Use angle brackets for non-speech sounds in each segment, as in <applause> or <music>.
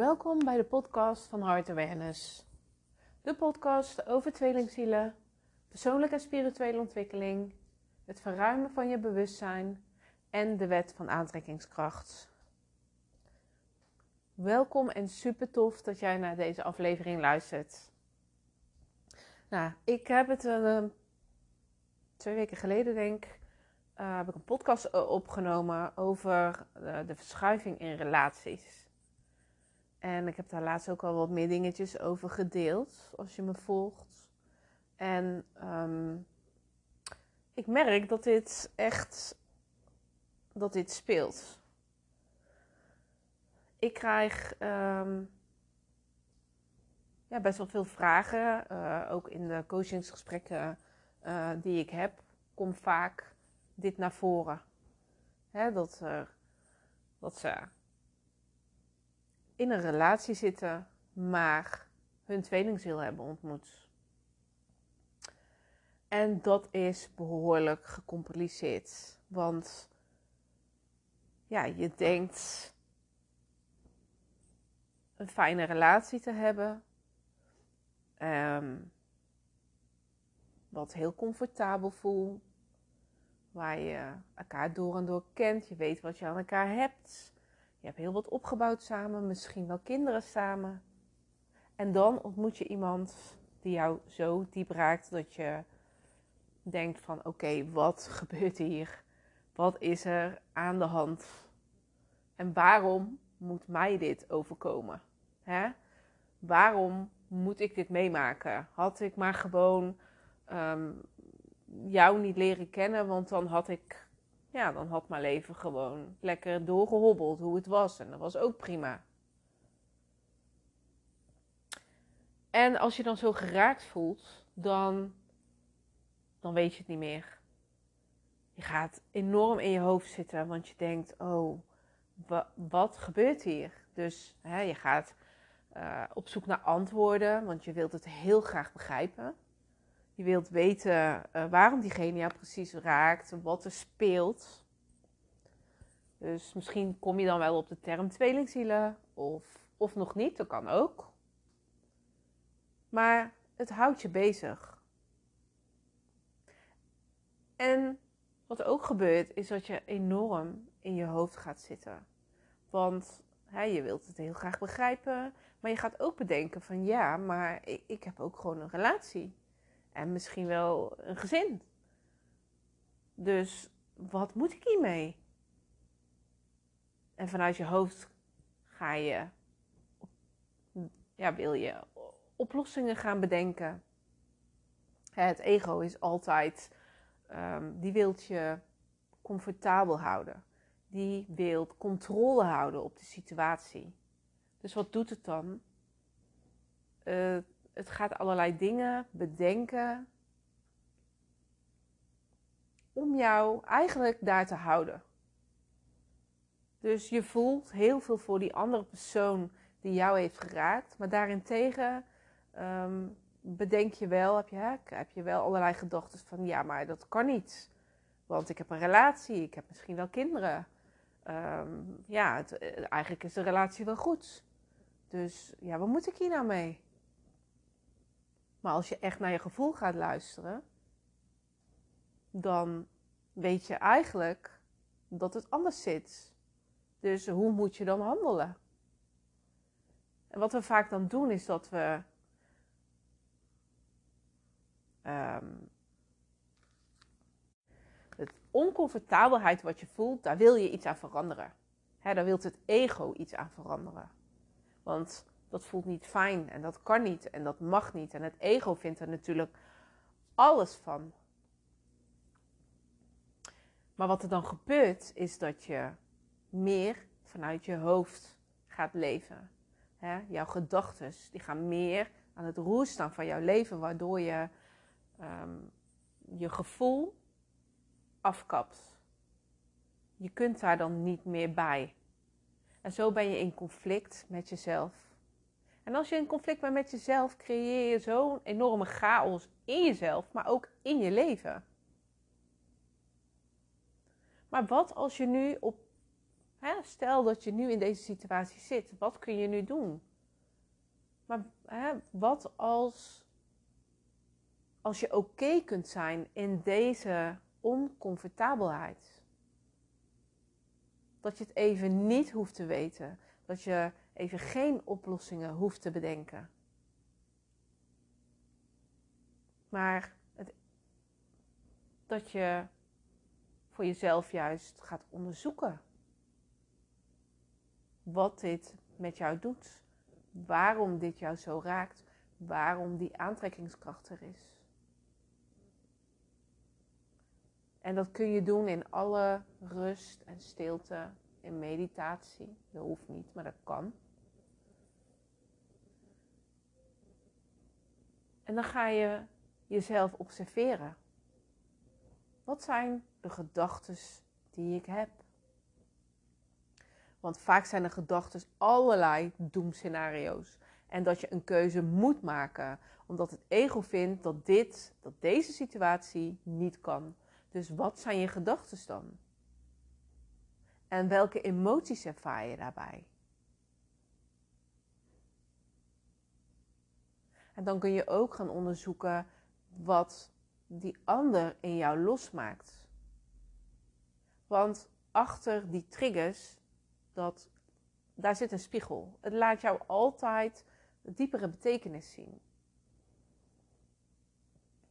Welkom bij de podcast van Heart Awareness. De podcast over tweelingzielen, persoonlijke en spirituele ontwikkeling, het verruimen van je bewustzijn en de wet van aantrekkingskracht. Welkom en super tof dat jij naar deze aflevering luistert. Nou, ik heb het uh, twee weken geleden, denk ik, uh, heb ik een podcast eh, opgenomen over de verschuiving in relaties. En ik heb daar laatst ook al wat meer dingetjes over gedeeld, als je me volgt. En um, ik merk dat dit echt dat dit speelt. Ik krijg um, ja, best wel veel vragen, uh, ook in de coachingsgesprekken uh, die ik heb, komt vaak dit naar voren. Hè, dat, uh, dat ze in een relatie zitten, maar hun tweelingziel hebben ontmoet. En dat is behoorlijk gecompliceerd. Want ja, je denkt een fijne relatie te hebben. Um, wat heel comfortabel voelt. Waar je elkaar door en door kent. Je weet wat je aan elkaar hebt. Je hebt heel wat opgebouwd samen, misschien wel kinderen samen. En dan ontmoet je iemand die jou zo diep raakt dat je denkt van oké, wat <laughs> gebeurt hier? Wat is er aan de hand? En waarom moet mij dit overkomen? Hè? Waarom moet ik dit meemaken? Had ik maar gewoon um, jou niet leren kennen, want dan had ik ja, dan had mijn leven gewoon lekker doorgehobbeld hoe het was. En dat was ook prima. En als je dan zo geraakt voelt, dan, dan weet je het niet meer. Je gaat enorm in je hoofd zitten, want je denkt: oh, wat gebeurt hier? Dus hè, je gaat uh, op zoek naar antwoorden, want je wilt het heel graag begrijpen. Je wilt weten uh, waarom diegene jou precies raakt, wat er speelt. Dus misschien kom je dan wel op de term tweelingzielen of, of nog niet, dat kan ook. Maar het houdt je bezig. En wat ook gebeurt, is dat je enorm in je hoofd gaat zitten. Want hè, je wilt het heel graag begrijpen, maar je gaat ook bedenken van ja, maar ik, ik heb ook gewoon een relatie. En misschien wel een gezin. Dus wat moet ik hiermee? En vanuit je hoofd ga je, ja, wil je oplossingen gaan bedenken. Het ego is altijd, um, die wilt je comfortabel houden. Die wil controle houden op de situatie. Dus wat doet het dan? Uh, het gaat allerlei dingen bedenken om jou eigenlijk daar te houden. Dus je voelt heel veel voor die andere persoon die jou heeft geraakt, maar daarentegen um, bedenk je wel, heb je, heb je wel allerlei gedachten van ja, maar dat kan niet. Want ik heb een relatie, ik heb misschien wel kinderen. Um, ja, het, eigenlijk is de relatie wel goed. Dus ja, wat moet ik hier nou mee? Maar als je echt naar je gevoel gaat luisteren, dan weet je eigenlijk dat het anders zit. Dus hoe moet je dan handelen? En wat we vaak dan doen is dat we um, het oncomfortabelheid wat je voelt, daar wil je iets aan veranderen. Daar wil het ego iets aan veranderen. Want dat voelt niet fijn en dat kan niet en dat mag niet. En het ego vindt er natuurlijk alles van. Maar wat er dan gebeurt, is dat je meer vanuit je hoofd gaat leven. jouw gedachten gaan meer aan het roer staan van jouw leven, waardoor je um, je gevoel afkapt. Je kunt daar dan niet meer bij. En zo ben je in conflict met jezelf. En als je in conflict bent met jezelf, creëer je zo'n enorme chaos in jezelf, maar ook in je leven. Maar wat als je nu op Hè? Stel dat je nu in deze situatie zit. Wat kun je nu doen? Maar hè, wat als, als je oké kunt zijn in deze oncomfortabelheid? Dat je het even niet hoeft te weten. Dat je even geen oplossingen hoeft te bedenken. Maar het, dat je voor jezelf juist gaat onderzoeken wat dit met jou doet. Waarom dit jou zo raakt. Waarom die aantrekkingskracht er is. En dat kun je doen in alle rust en stilte, in meditatie. Dat hoeft niet, maar dat kan. En dan ga je jezelf observeren. Wat zijn de gedachten die ik heb? Want vaak zijn de gedachten allerlei doemscenario's. En dat je een keuze moet maken, omdat het ego vindt dat dit, dat deze situatie niet kan. Dus wat zijn je gedachten dan? En welke emoties ervaar je daarbij? En dan kun je ook gaan onderzoeken wat die ander in jou losmaakt. Want achter die triggers, dat, daar zit een spiegel. Het laat jou altijd een diepere betekenis zien.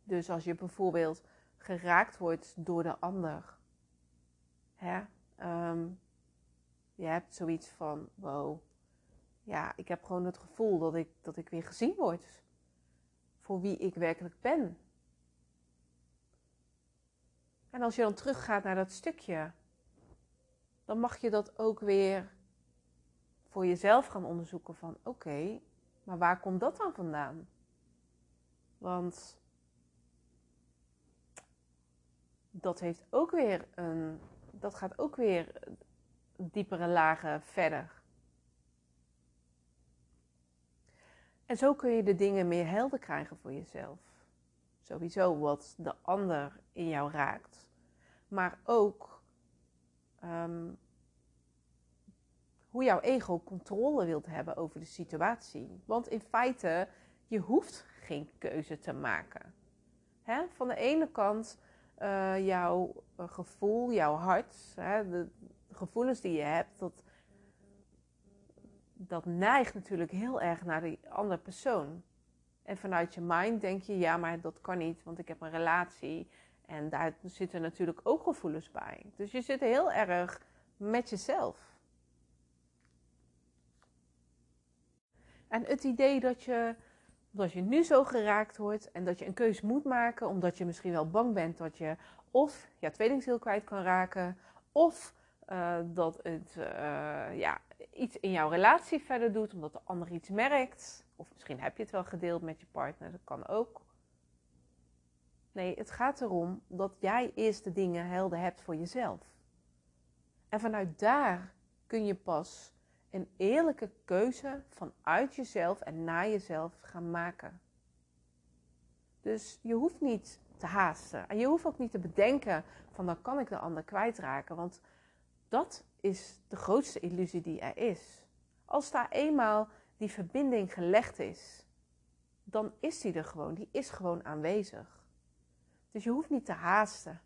Dus als je bijvoorbeeld geraakt wordt door de ander, hè, ehm, je hebt zoiets van: wow, ja, ik heb gewoon het gevoel dat ik, dat ik weer gezien word voor wie ik werkelijk ben. En als je dan teruggaat naar dat stukje, dan mag je dat ook weer voor jezelf gaan onderzoeken van oké, maar waar komt dat dan vandaan? Want dat heeft ook weer een, dat gaat ook weer diepere lagen verder. En zo kun je de dingen meer helder krijgen voor jezelf. Sowieso wat de ander in jou raakt. Maar ook ehm, hoe jouw ego controle wilt hebben over de situatie. Want in feite, je hoeft geen keuze te maken. Hè? Van de ene kant uh, jouw eh, gevoel, jouw hart, hè, de gevoelens die je hebt, dat dat neigt natuurlijk heel erg naar die andere persoon. En vanuit je mind denk je, ja, maar dat kan niet, want ik heb een relatie. En daar zitten natuurlijk ook gevoelens bij. Dus je zit heel erg met jezelf. En het idee dat je, dat je nu zo geraakt wordt en dat je een keuze moet maken, omdat je misschien wel bang bent dat je of je tweelingziel kwijt kan raken, of uh, dat het uh, ja, iets in jouw relatie verder doet, omdat de ander iets merkt. Of misschien heb je het wel gedeeld met je partner, dat kan ook. Nee, het gaat erom dat jij eerst de dingen helder hebt voor jezelf. En vanuit daar kun je pas een eerlijke keuze vanuit jezelf en naar jezelf gaan maken. Dus je hoeft niet te haasten. En je hoeft ook niet te bedenken van dan kan ik de ander kwijtraken. Want dat is de grootste illusie die er is. Als daar eenmaal die verbinding gelegd is, dan is die er gewoon. Die is gewoon aanwezig. Dus je hoeft niet te haasten.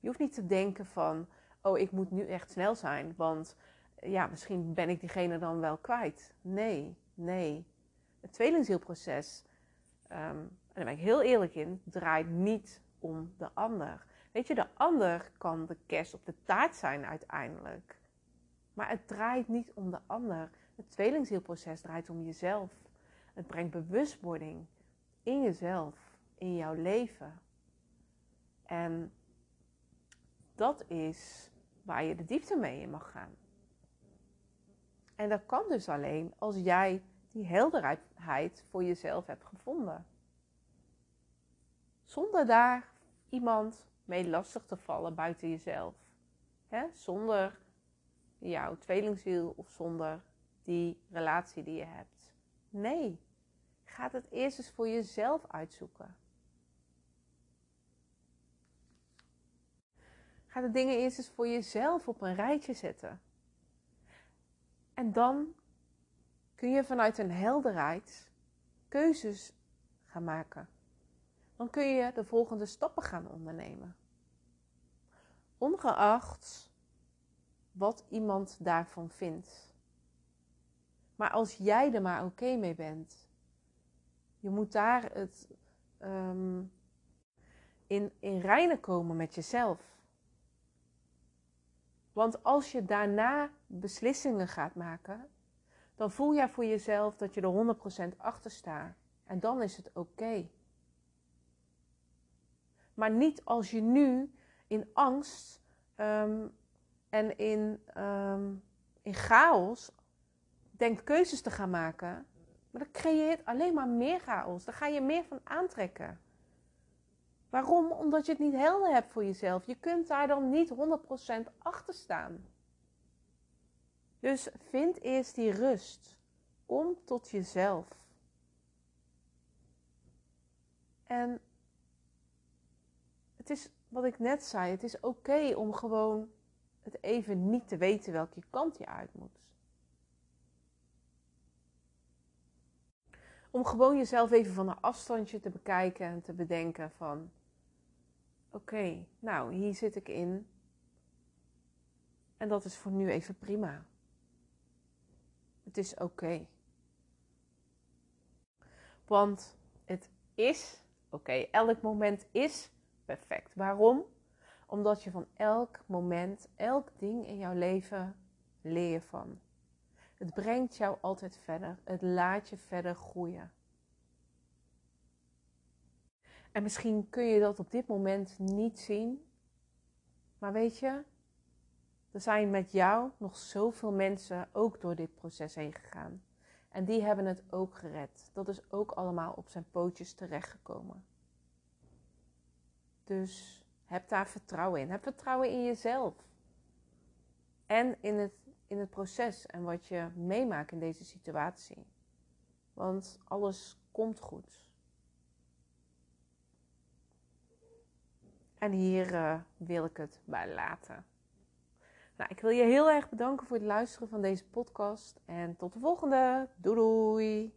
Je hoeft niet te denken van, oh, ik moet nu echt snel zijn, want ja, misschien ben ik diegene dan wel kwijt. Nee, nee. Het tweelingzielproces, um, en daar ben ik heel eerlijk in, draait niet om de ander. Weet je, de ander kan de kerst op de taart zijn uiteindelijk. Maar het draait niet om de ander. Het tweelingzielproces draait om jezelf. Het brengt bewustwording in jezelf, in jouw leven. En dat is waar je de diepte mee in mag gaan. En dat kan dus alleen als jij die helderheid voor jezelf hebt gevonden. Zonder daar iemand mee lastig te vallen buiten jezelf. Hè? Zonder jouw tweelingziel of zonder die relatie die je hebt. Nee, ga het eerst eens voor jezelf uitzoeken. Ga de dingen eerst eens voor jezelf op een rijtje zetten. En dan kun je vanuit een helderheid keuzes gaan maken. Dan kun je de volgende stappen gaan ondernemen. Ongeacht wat iemand daarvan vindt. Maar als jij er maar oké mee bent, je moet daar het um, in, in reinen komen met jezelf. Want als je daarna beslissingen gaat maken, dan voel jij voor jezelf dat je er 100% achter staat. En dan is het oké. Maar niet als je nu in angst um, en in, um, in chaos denkt keuzes te gaan maken. Maar dat creëert alleen maar meer chaos. Daar ga je meer van aantrekken. Waarom? Omdat je het niet helder hebt voor jezelf. Je kunt daar dan niet 100% achter staan. Dus vind eerst die rust. Kom tot jezelf. En het is wat ik net zei: het is oké om gewoon het even niet te weten welke kant je uit moet. Om gewoon jezelf even van een afstandje te bekijken en te bedenken van oké, nou hier zit ik in. En dat is voor nu even prima. Het is oké. Want het is oké. Elk moment is perfect. Waarom? Omdat je van elk moment, elk ding in jouw leven leer van. Het brengt jou altijd verder. Het laat je verder groeien. En misschien kun je dat op dit moment niet zien. Maar weet je, er zijn met jou nog zoveel mensen ook door dit proces heen gegaan. En die hebben het ook gered. Dat is ook allemaal op zijn pootjes terechtgekomen. Dus heb daar vertrouwen in. Heb vertrouwen in jezelf. En in het, in het proces en wat je meemaakt in deze situatie. Want alles komt goed. En hier uh, wil ik het bij laten. Nou, ik wil je heel erg bedanken voor het luisteren van deze podcast. En tot de volgende. Doei doei!